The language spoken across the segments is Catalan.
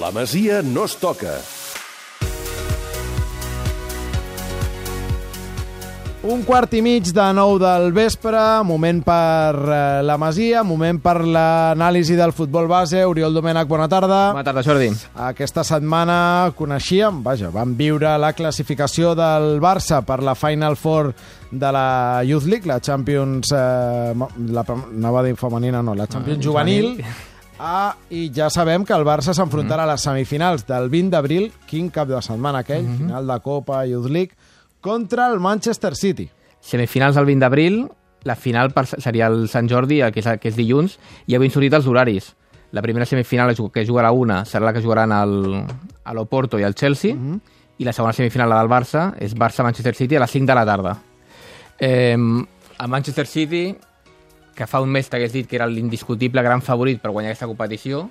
La Masia no es toca. Un quart i mig de nou del vespre, moment per eh, la Masia, moment per l'anàlisi del futbol base. Oriol Domènech, bona tarda. Bona tarda, Jordi. Aquesta setmana coneixíem, vaja, vam viure la classificació del Barça per la Final Four de la Youth League, la Champions... Eh, la, anava a dir femenina, no, la Champions Ah, juvenil. juvenil. Ah, I ja sabem que el Barça s'enfrontarà a les semifinals del 20 d'abril, quin cap de setmana aquell, final de Copa Youth League, contra el Manchester City. Semifinals el 20 d'abril, la final per, seria el Sant Jordi, que és, que és dilluns, i avui han sortit els horaris. La primera semifinal que jugarà una serà la que jugaran el, a l'Oporto i el Chelsea, i la segona semifinal, la del Barça, és Barça-Manchester City a les 5 de la tarda. Eh, el Manchester City, que fa un mes t'hagués dit que era l'indiscutible gran favorit per guanyar aquesta competició,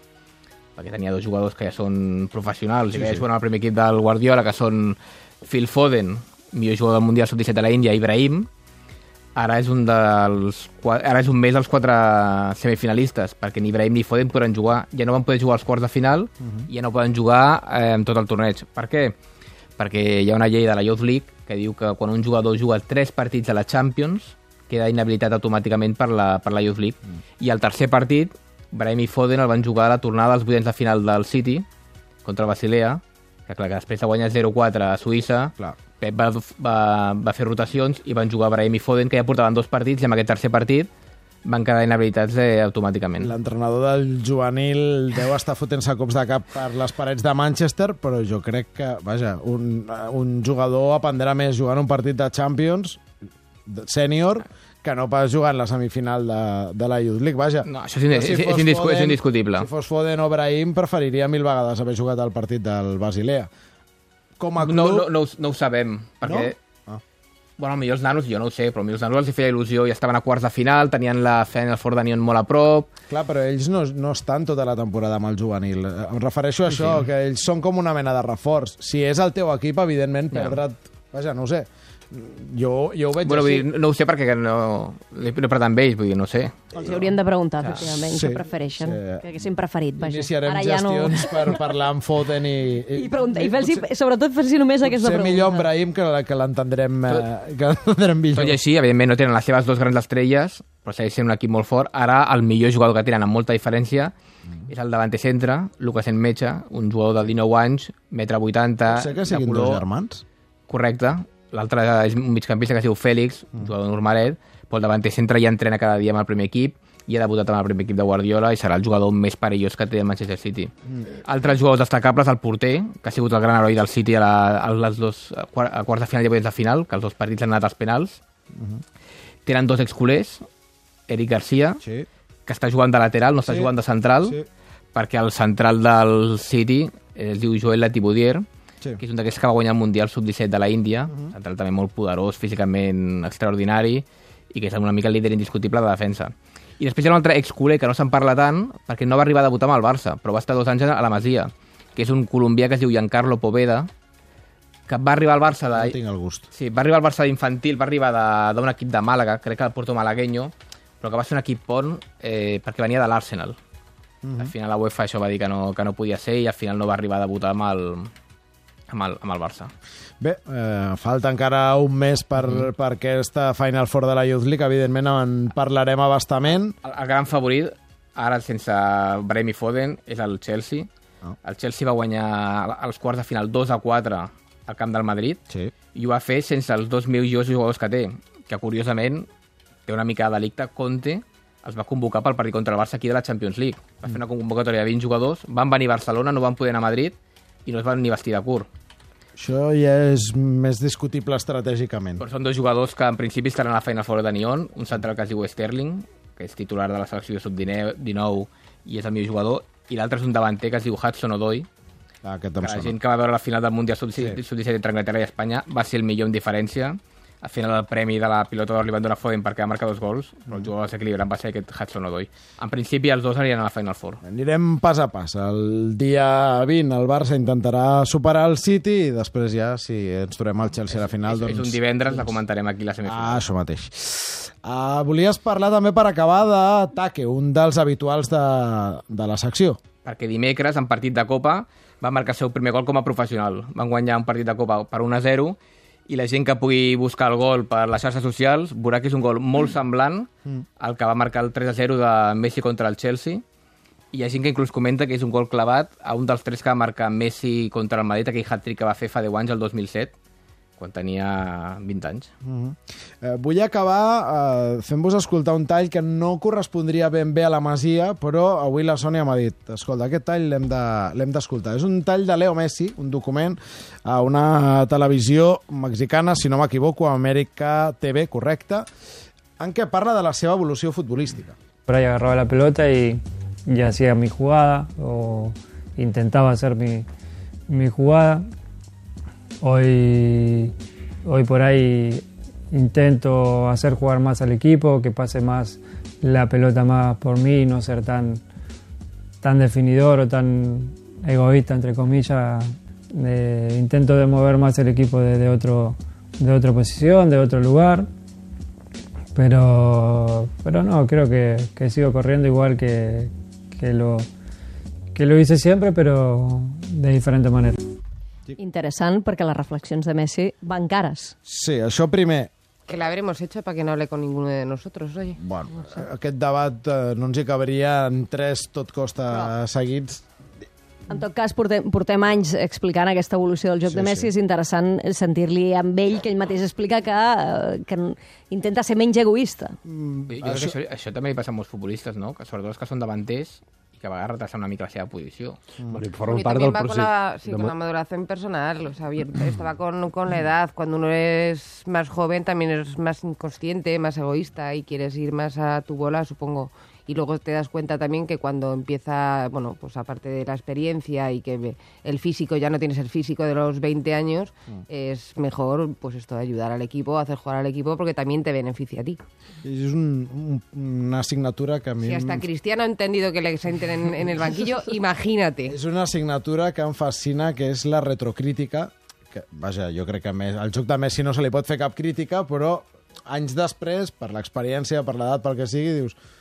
perquè tenia dos jugadors que ja són professionals sí, i que ja juguen al primer equip del Guardiola, que són Phil Foden, millor jugador del Mundial Sub-17 de la Índia, Ibrahim, ara és un dels ara és un més dels quatre semifinalistes, perquè ni Ibrahim ni Foden podran jugar, ja no van poder jugar als quarts de final, i ja no poden jugar eh, en tot el torneig. Per què? Perquè hi ha una llei de la Youth League que diu que quan un jugador juga tres partits a la Champions, queda inhabilitat automàticament per la, per la Youth League. Mm. I el tercer partit, Brahim i Foden el van jugar a la tornada dels vuitens de final del City contra el Basilea, que clar, que després de guanyar 0-4 a Suïssa, Clar. Pep va, va, va fer rotacions i van jugar Brahim i Foden, que ja portaven dos partits, i en aquest tercer partit van quedar inhabilitats eh, automàticament. L'entrenador del juvenil deu estar fotent-se cops de cap per les parets de Manchester, però jo crec que, vaja, un, un jugador aprendrà més jugant un partit de Champions sènior que no pas jugant la semifinal de, de la Youth League, vaja. No, això és indi- Si és- indiscu- és indiscutible. Si fos Foden o Brahim, preferiria mil vegades haver jugat al partit del Basilea. Com a club... No, no, no, ho- no ho sabem, perquè... No? Ah. Bueno, potser els nanos, jo no ho sé, però potser els nanos els feia il·lusió i estaven a quarts de final, tenien la Final Four de Nyon molt a prop, Clar, però ells no, no estan tota la temporada amb el juvenil. Eh, Em refereixo a això, que ells són com una mena de reforç. Si és el teu equip, evidentment, Ja. perdre't... Vaja, no ho sé. Jo, jo ho veig Bueno, vull així. dir, no ho sé perquè no, no per tant amb ells, vull dir, no ho sé. Els haurien de preguntar, efectivament, Sí, què prefereixen, sí. què haguessin preferit. Vaja. Iniciarem Ara ja gestions per parlar amb Foden i... I, pregunta, i fer sobretot fer-los només aquesta Potser pregunta. millor amb Brahim que, la- que l'entendrem eh, que l'entendrem Tot millor. i així, evidentment, no tenen les seves dos grans estrelles, però segueix sent un equip molt fort. Ara, el millor jugador que tenen amb molta diferència és el davanter centre, Lucas Enmecha, un jugador de 19 anys, metre 80, Sé que de siguin dos germans. correcte. L'altre és un migcampista que es diu Fèlix, un jugador normalet, però el davanter centre ja entrena cada dia amb el primer equip i ha debutat amb el primer equip de Guardiola i serà el jugador més perillós que té el Manchester City. Altres jugadors destacables, el porter, que ha sigut el gran heroi del City a, la, a les dos, a quart- a quarts de final i a de final, que els dos partits han anat als penals. Tenen dos exculers, Eric Garcia, Sí. que està jugant de lateral, no està Sí, jugant de central, sí. perquè el central del City es diu Joel Latibudier, Sí. que és un d'aquests que va guanyar el Mundial Sub-17 de la Índia, central també molt poderós, físicament extraordinari, i que és una mica el líder indiscutible de defensa. I després hi ha un altre exculer que no se'n parla tant, perquè no va arribar a debutar amb el Barça, però va estar dos anys a la Masia, que és un colombià que es diu Giancarlo Poveda, que va arribar al Barça No de... tinc el gust. Sí, va arribar al Barça d'infantil, va arribar de- d'un equip de Màlaga, crec que el Porto Malagueño, però que va ser un equip pont eh, perquè venia de l'Arsenal. Al final la UEFA això va dir que no, que no podia ser i al final no va arribar a debutar amb el, amb el, amb el Barça. Bé, eh, falta encara un mes per, Mm. per aquesta Final Four de la Youth League. Evidentment en parlarem abastament. El, el gran favorit, ara sense Brahim i Foden, és el Chelsea. Ah. El Chelsea va guanyar als quarts de final 2 a 4 al camp del Madrid Sí. i ho va fer sense els dos millors jugadors que té, que curiosament té una mica de delicte. Conte els va convocar pel partit contra el Barça aquí de la Champions League. Va fer una convocatòria de 20 jugadors, van venir a Barcelona, no van poder anar a Madrid i no es van ni vestir de curt. Això ja és més discutible estratègicament. Però són dos jugadors que en principi estaran a la feina fora de Nyon, un central que es diu Sterling, que és titular de la selecció sub-19 i és el millor jugador, i l'altre és un davanter que es diu Hudson Odoi, Ah, que la gent que va veure la final del Mundial Sub-17 sub entre Anglaterra i Espanya va ser el millor en diferència, al final el premi de la pilota d'or li van donar Foden perquè va marcar dos gols, però el jugador desequilibrant va ser aquest Hudson Odoi. En principi, els dos aniran a la Final Four. Anirem pas a pas. El dia 20 el Barça intentarà superar el City i després ja, si ens trobem al Chelsea a la final, És, doncs... és un divendres, la comentarem aquí la semifinal. Ah, això mateix. Uh, volies parlar també per acabar de Take, un dels habituals de, de la secció. perquè dimecres, en partit de Copa, va marcar el seu primer gol com a professional. Van guanyar un partit de Copa per 1 a 0 i la gent que pugui buscar el gol per les xarxes socials veurà que és un gol molt semblant al que va marcar el 3 a 0 de Messi contra el Chelsea. I hi ha gent que inclús comenta que és un gol clavat a un dels tres que va marcar Messi contra el Madrid, aquell hat-trick que va fer fa 10 anys, el 2007, quan tenia 20 anys. Eh, vull acabar eh, fent-vos escoltar un tall que no correspondria ben bé a la Masia, però avui la Sònia m'ha dit, escolta, aquest tall l'hem de- l'hem d'escoltar. És un tall de Leo Messi, un document a una televisió mexicana, si no m'equivoco, Amèrica TV, correcte, en què parla de la seva evolució futbolística. Por ahí agarraba la pelota y, y hacía mi jugada o intentaba hacer mi, mi jugada. Hoy, hoy por ahí intento hacer jugar más al equipo, que pase más la pelota más por mí, no ser tan, tan definidor o tan egoísta, entre comillas. Eh, intento de mover más el equipo de, otro, de otra posición, de otro lugar. Pero, pero no, creo que, sigo corriendo igual que, que, lo, que lo hice siempre, pero de diferente manera. Interessant, perquè les reflexions de Messi van cares. Sí, això primer. Que la habremos hecho para que no hable con ninguno de nosotros, oye. Bueno, aquest debat eh, no ens hi caberia en tres tot costa No. seguits. En tot cas, portem, portem anys explicant aquesta evolució del joc Sí, de Messi. sí. És interessant sentir-li amb ell, que ell mateix explica que, eh, que intenta ser menys egoista. Jo crec que això, això també li passa a molts futbolistes, no? Que sobretot els que són davanters i que a vegades retracen una mica la seva posició. Bueno, i Y forma part del va con procés. la, sí, de con la maduración personal, o sea, va con, con la edad. Cuando uno es más joven también eres más inconsciente, más egoísta y quieres ir más a tu bola, supongo. Y luego te das cuenta también que cuando empieza, bueno, pues aparte de la experiencia y que el físico ya no tienes el físico de los 20 años, es mejor pues esto de ayudar al equipo, hacer jugar al equipo porque también te beneficia a ti. És un, un, una assignatura que a mi... Si hasta Cristiano ha entendido que le senten en, en el banquillo, imagínate. És una assignatura que em fascina, que és la retrocrítica, que, vaja, jo crec que més, al joc de Messi no se li pot fer cap crítica, però anys després, per l'experiència, per l'edat, pel que sigui, dius "Bé,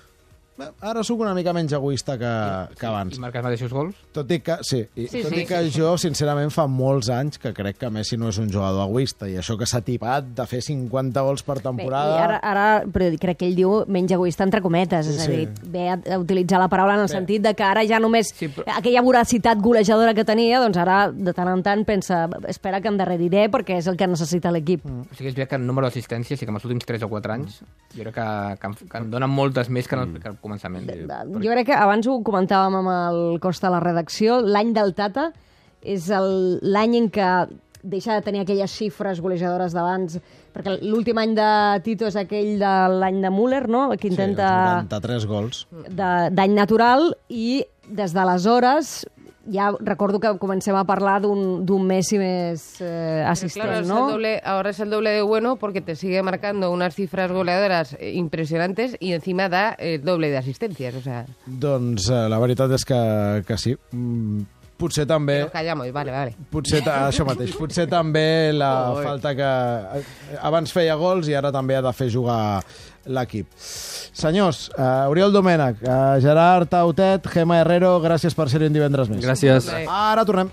ara sóc una mica menys egoista que, que abans. I marca els mateixos gols? Tot i que, sí, i, Sí, tot sí, i que jo, sincerament, fa molts anys que crec que Messi no és un jugador egoista, i això que s'ha tipat de fer 50 gols per Bé, temporada... i ara, ara, però crec que ell diu menys egoista entre cometes, és a Sí, dir, sí. ve a, a utilitzar la paraula en el Bé. sentit de que ara ja només Sí, però- aquella voracitat golejadora que tenia, doncs ara de tant en tant pensa, espera que em darreriré perquè és el que necessita l'equip. Mm. O sigui, és veritat que en número d'assistències sí que en els últims 3 o 4 anys jo crec que, que, que en donen moltes més que, en el, que començament. Jo crec que abans ho comentàvem amb el Costa a la redacció, l'any del Tata és el- l'any en què deixa de tenir aquelles xifres golejadores d'abans, perquè l'últim any de Tito és aquell de l'any de Müller, no? que Sí, intenta... 93 gols. de- d'any natural i des d'aleshores ja recordo que comencem a parlar d'un d'un Messi més eh, assistent, claro, es no? el doble, ahora es el doble de bueno porque te sigue marcando unas cifras goleadoras impresionantes y encima da el doble de asistencias. O sea, Doncs eh, la veritat és que, que sí. Mm, potser també... nos callamos, vale, vale. Potser això mateix, potser també la Oi. falta que abans feia gols i ara també ha de fer jugar l'equip. Senyors, uh, Oriol Domènech, uh, Gerard Tautet, Gemma Herrero, gràcies per ser-hi un divendres més. Gracias. Hombre. Ara tornem.